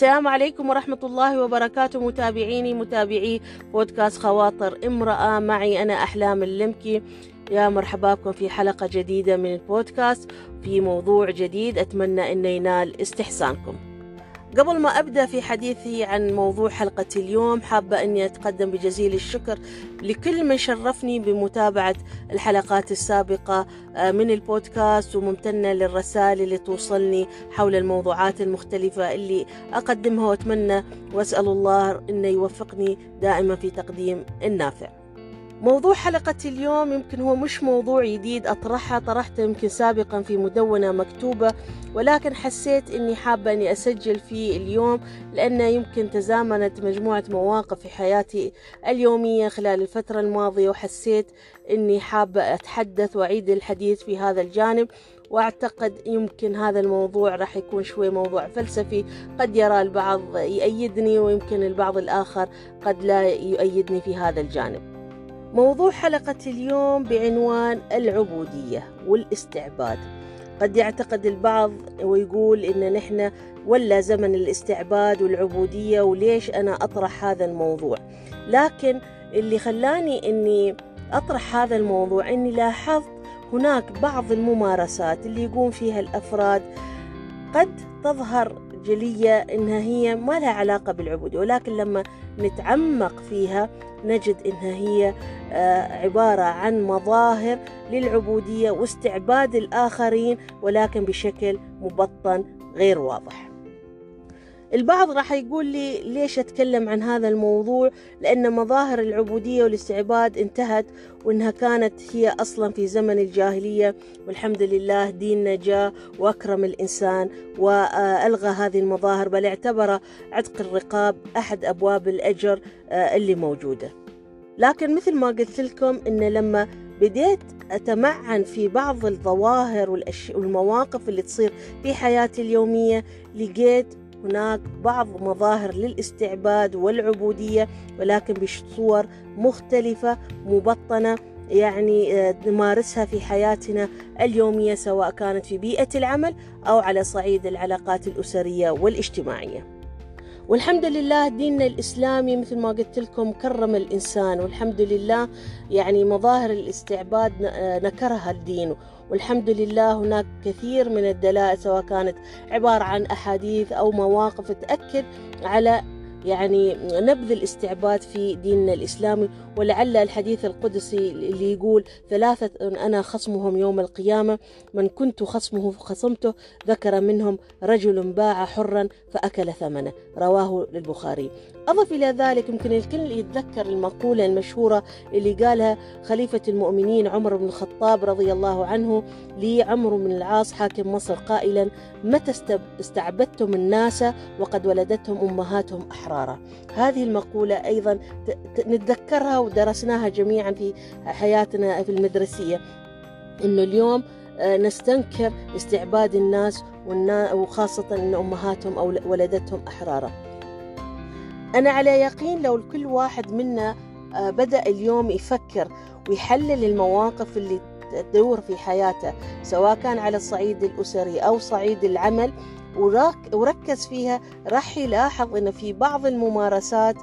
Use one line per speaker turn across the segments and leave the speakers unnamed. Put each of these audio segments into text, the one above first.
السلام عليكم ورحمة الله وبركاته متابعيني متابعي بودكاست خواطر امرأة. معي أنا أحلام اللمكي. يا مرحبا بكم في حلقة جديدة من البودكاست. في موضوع جديد أتمنى أن ينال استحسانكم. قبل ما أبدأ في حديثي عن موضوع حلقة اليوم حابة أني أتقدم بجزيل الشكر لكل من شرفني بمتابعة الحلقات السابقة من البودكاست وممتنة للرسائل اللي توصلني حول الموضوعات المختلفة اللي أقدمها وأتمنى وأسأل الله أنه يوفقني دائما في تقديم النافع. موضوع حلقة اليوم يمكن هو مش موضوع جديد أطرحها طرحته يمكن سابقا في مدونة مكتوبة ولكن حسيت أني حابة أني أسجل فيه اليوم لأنه يمكن تزامنت مجموعة مواقف في حياتي اليومية خلال الفترة الماضية وحسيت أني حابة أتحدث وأعيد الحديث في هذا الجانب وأعتقد يمكن هذا الموضوع راح يكون شوي موضوع فلسفي قد يرى البعض يأيدني ويمكن البعض الآخر قد لا يؤيدني في هذا الجانب. موضوع حلقة اليوم بعنوان العبودية والاستعباد. قد يعتقد البعض ويقول إن نحن ولا زمن الاستعباد والعبودية وليش أنا أطرح هذا الموضوع. لكن اللي خلاني إني أطرح هذا الموضوع إني لاحظت هناك بعض الممارسات اللي يقوم فيها الأفراد. قد تظهر جلية إنها هي ما لها علاقة بالعبودية ولكن لما نتعمق فيها نجد إنها هي عبارة عن مظاهر للعبودية واستعباد الآخرين ولكن بشكل مبطن غير واضح. البعض راح يقول لي ليش أتكلم عن هذا الموضوع؟ لأن مظاهر العبودية والاستعباد انتهت وإنها كانت هي أصلا في زمن الجاهلية. والحمد لله ديننا جاء وأكرم الإنسان وألغى هذه المظاهر بل اعتبر عتق الرقاب أحد أبواب الأجر اللي موجودة. لكن مثل ما قلت لكم إن لما بديت أتمعن في بعض الظواهر والمواقف اللي تصير في حياتي اليومية لقيت هناك بعض مظاهر للاستعباد والعبودية ولكن بصور مختلفة مبطنة يعني نمارسها في حياتنا اليومية سواء كانت في بيئة العمل أو على صعيد العلاقات الأسرية والاجتماعية. والحمد لله ديننا الإسلامي مثل ما قلت لكم كرم الإنسان والحمد لله يعني مظاهر الاستعباد نكرها الدين. والحمد لله هناك كثير من الدلائل سواء كانت عبارة عن أحاديث أو مواقف تأكد على يعني نبذ الاستعباد في ديننا الإسلامي ولعل الحديث القدسي اللي يقول ثلاثة أنا خصمهم يوم القيامة من كنت خصمه خصمته ذكر منهم رجل باع حرا فأكل ثمنه. رواه البخاري أضف إلى ذلك يمكن الكل يتذكر المقولة المشهورة اللي قالها خليفة المؤمنين عمر بن الخطاب رضي الله عنه لعمرو بن العاص حاكم مصر قائلا متى استعبدتم الناس وقد ولدتهم أمهاتهم أحرارا هذه المقولة أيضا نتذكرها ودرسناها جميعا في حياتنا في المدرسية إنه اليوم نستنكر استعباد الناس وخاصة أن أمهاتهم أو ولدتهم أحرارا أنا على يقين لو كل واحد منا بدأ اليوم يفكر ويحلل المواقف اللي تدور في حياته سواء كان على الصعيد الأسري أو صعيد العمل. وركز فيها راح يلاحظ أن في بعض الممارسات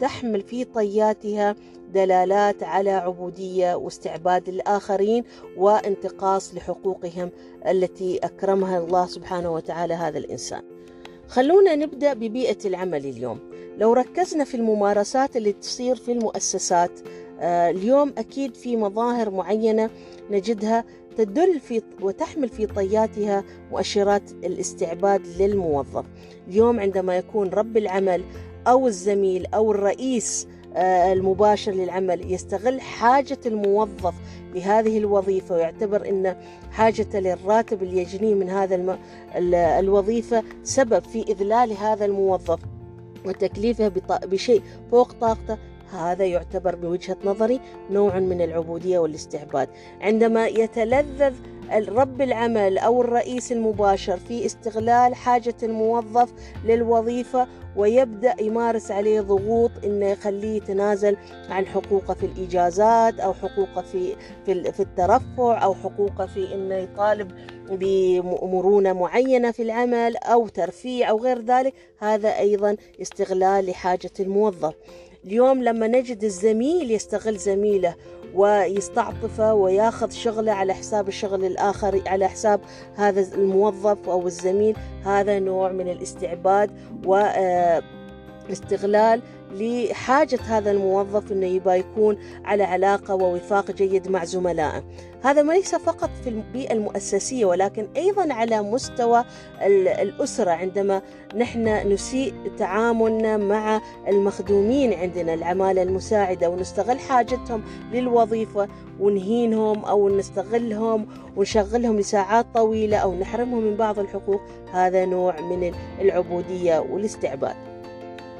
تحمل في طياتها دلالات على عبودية واستعباد الآخرين وانتقاص لحقوقهم التي أكرمها الله سبحانه وتعالى هذا الإنسان. خلونا نبدأ ببيئة العمل اليوم. لو ركزنا في الممارسات اللي تصير في المؤسسات اليوم أكيد في مظاهر معينة نجدها تدل في وتحمل في طياتها مؤشرات الاستعباد للموظف. اليوم عندما يكون رب العمل أو الزميل أو الرئيس المباشر للعمل يستغل حاجة الموظف لهذه الوظيفة ويعتبر أن حاجة للراتب اللي يجنيه من هذا الوظيفة سبب في إذلال هذا الموظف وتكليفه بشيء فوق طاقته هذا يعتبر بوجهة نظري نوع من العبودية والاستعباد. عندما يتلذذ رب العمل أو الرئيس المباشر في استغلال حاجة الموظف للوظيفة ويبدأ يمارس عليه ضغوط إنه يخليه يتنازل عن حقوقه في الإجازات أو حقوقه في في في الترفع أو حقوقه في إنه يطالب بمرونة معينة في العمل أو ترفيع أو غير ذلك. هذا أيضا استغلال لحاجة الموظف. اليوم لما نجد الزميل يستغل زميله ويستعطفه وياخذ شغله على حساب الشغل الآخر على حساب هذا الموظف أو الزميل هذا نوع من الاستعباد. واستغلال لحاجة هذا الموظف أنه يبقى يكون على علاقة ووفاق جيد مع زملائه. هذا ما ليس فقط في البيئة المؤسسية ولكن أيضا على مستوى الأسرة عندما نحن نسيء تعاملنا مع المخدومين عندنا العمالة المساعدة ونستغل حاجتهم للوظيفة ونهينهم أو نستغلهم ونشغلهم لساعات طويلة أو نحرمهم من بعض الحقوق. هذا نوع من العبودية والاستعباد.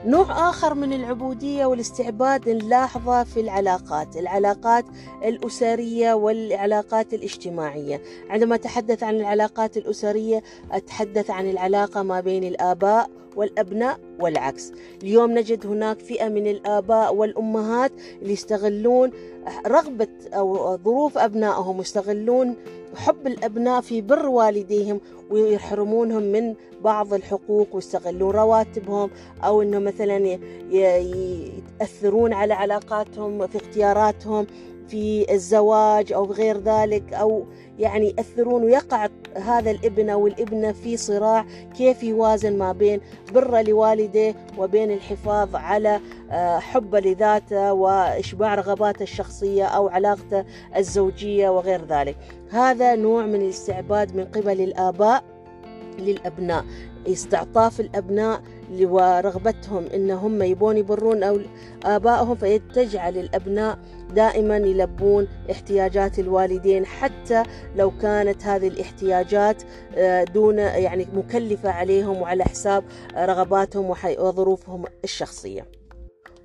نوع آخر من العبودية والاستعباد نلاحظه في العلاقات العلاقات الأسرية والعلاقات الاجتماعية. عندما أتحدث عن العلاقات الأسرية أتحدث عن العلاقة ما بين الآباء والأبناء والعكس. اليوم نجد هناك فئة من الآباء والأمهات اللي يستغلون رغبة أو ظروف أبنائهم يستغلون حب الأبناء في بر والديهم ويحرمونهم من بعض الحقوق ويستغلون رواتبهم أو أنه مثلا يتأثرون على علاقاتهم في اختياراتهم. في الزواج أو غير ذلك أو يعني يأثرون ويقع هذا الابن أو الابنة في صراع كيف يوازن ما بين بره لوالديه وبين الحفاظ على آه، حبه لذاته وإشباع رغباته الشخصية أو علاقته الزوجية وغير ذلك. هذا نوع من الاستعباد من قبل الآباء للأبناء. استعطاف الأبناء ورغبتهم إن هم يبون يبرون أو آبائهم فتجعل الأبناء دائما يلبون احتياجات الوالدين حتى لو كانت هذه الاحتياجات آه، دون يعني مكلفة عليهم وعلى حساب رغباتهم وظروفهم الشخصية.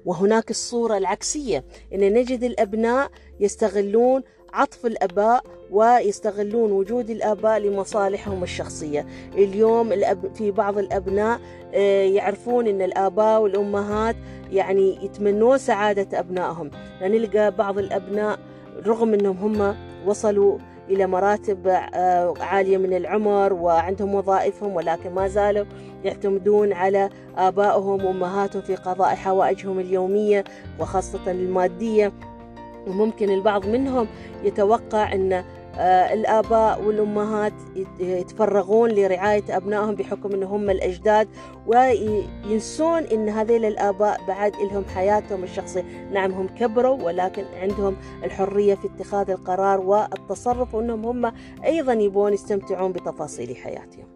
وهناك الصورة العكسية أن نجد الأبناء يستغلون عطف الآباء ويستغلون وجود الآباء لمصالحهم الشخصية. اليوم الأب في بعض الأبناء آه، يعرفون إن الآباء والأمهات يعني يتمنون سعادة أبنائهم. نلقى بعض الأبناء رغم إنهم هم وصلوا إلى مراتب آه، عالية من العمر وعندهم وظائفهم ولكن ما زالوا يعتمدون على آبائهم وأمهاتهم في قضاء حوائجهم اليومية وخاصة المادية. وممكن البعض منهم يتوقع أن آه، الآباء والأمهات يتفرغون لرعاية أبنائهم بحكم أن هم الأجداد وينسون أن هذيل الآباء بعد لهم حياتهم الشخصية. نعم هم كبروا ولكن عندهم الحرية في اتخاذ القرار والتصرف وأنهم هم أيضا يبون يستمتعون بتفاصيل حياتهم.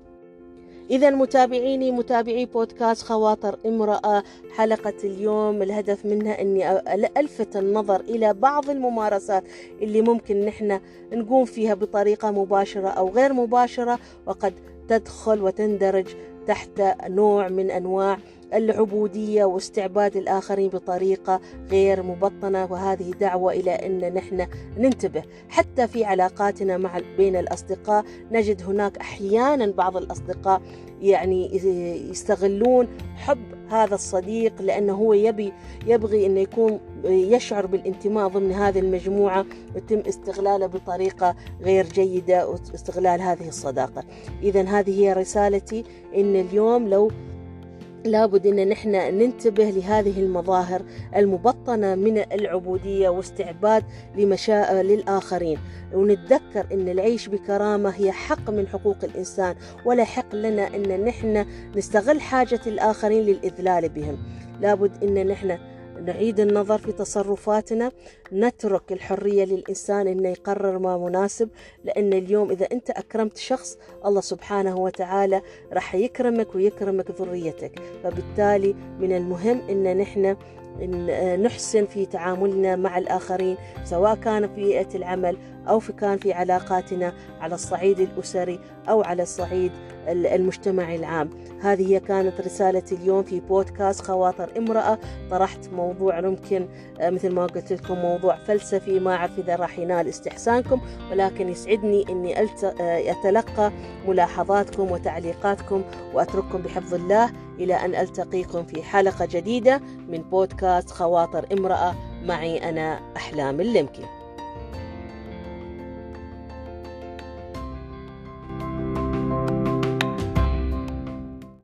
إذا متابعيني متابعي بودكاست خواطر امرأة. حلقة اليوم الهدف منها أني ألفت النظر إلى بعض الممارسات اللي ممكن نحن نقوم فيها بطريقة مباشرة أو غير مباشرة وقد تدخل وتندرج تحت نوع من أنواع العبودية واستعباد الآخرين بطريقة غير مبطنة وهذه دعوة إلى أن نحن ننتبه. حتى في علاقاتنا مع بين الأصدقاء نجد هناك أحيانا بعض الأصدقاء يعني يستغلون حب هذا الصديق لأنه هو يبي يبغي أنه يكون يشعر بالانتماء ضمن هذه المجموعة ويتم استغلاله بطريقة غير جيدة واستغلال هذه الصداقة. إذا هذه هي رسالتي أن اليوم لو لابد إن نحن ننتبه لهذه المظاهر المبطنة من العبودية واستعباد لمشاء للآخرين. ونتذكر إن العيش بكرامة هي حق من حقوق الإنسان ولا حق لنا إن نحن نستغل حاجة الآخرين للإذلال بهم. لابد إن نحن نعيد النظر في تصرفاتنا نترك الحرية للإنسان أنه يقرر ما مناسب لأن اليوم إذا أنت أكرمت شخص الله سبحانه وتعالى راح يكرمك ويكرمك ذريتك. فبالتالي من المهم أن نحن نحسن في تعاملنا مع الآخرين سواء كان في بيئة العمل أو في كان في علاقاتنا على الصعيد الأسري أو على الصعيد المجتمعي العام. هذه هي كانت رسالتي اليوم في بودكاست خواطر امرأة. طرحت موضوع ممكن آه، مثل ما قلت لكم موضوع فلسفي ما أعرف إذا راح ينال استحسانكم ولكن يسعدني أني آه، أتلقى ملاحظاتكم وتعليقاتكم وأترككم بحفظ الله. إلى أن ألتقيكم في حلقة جديدة من بودكاست خواطر امرأة. معي أنا أحلام اللمكي.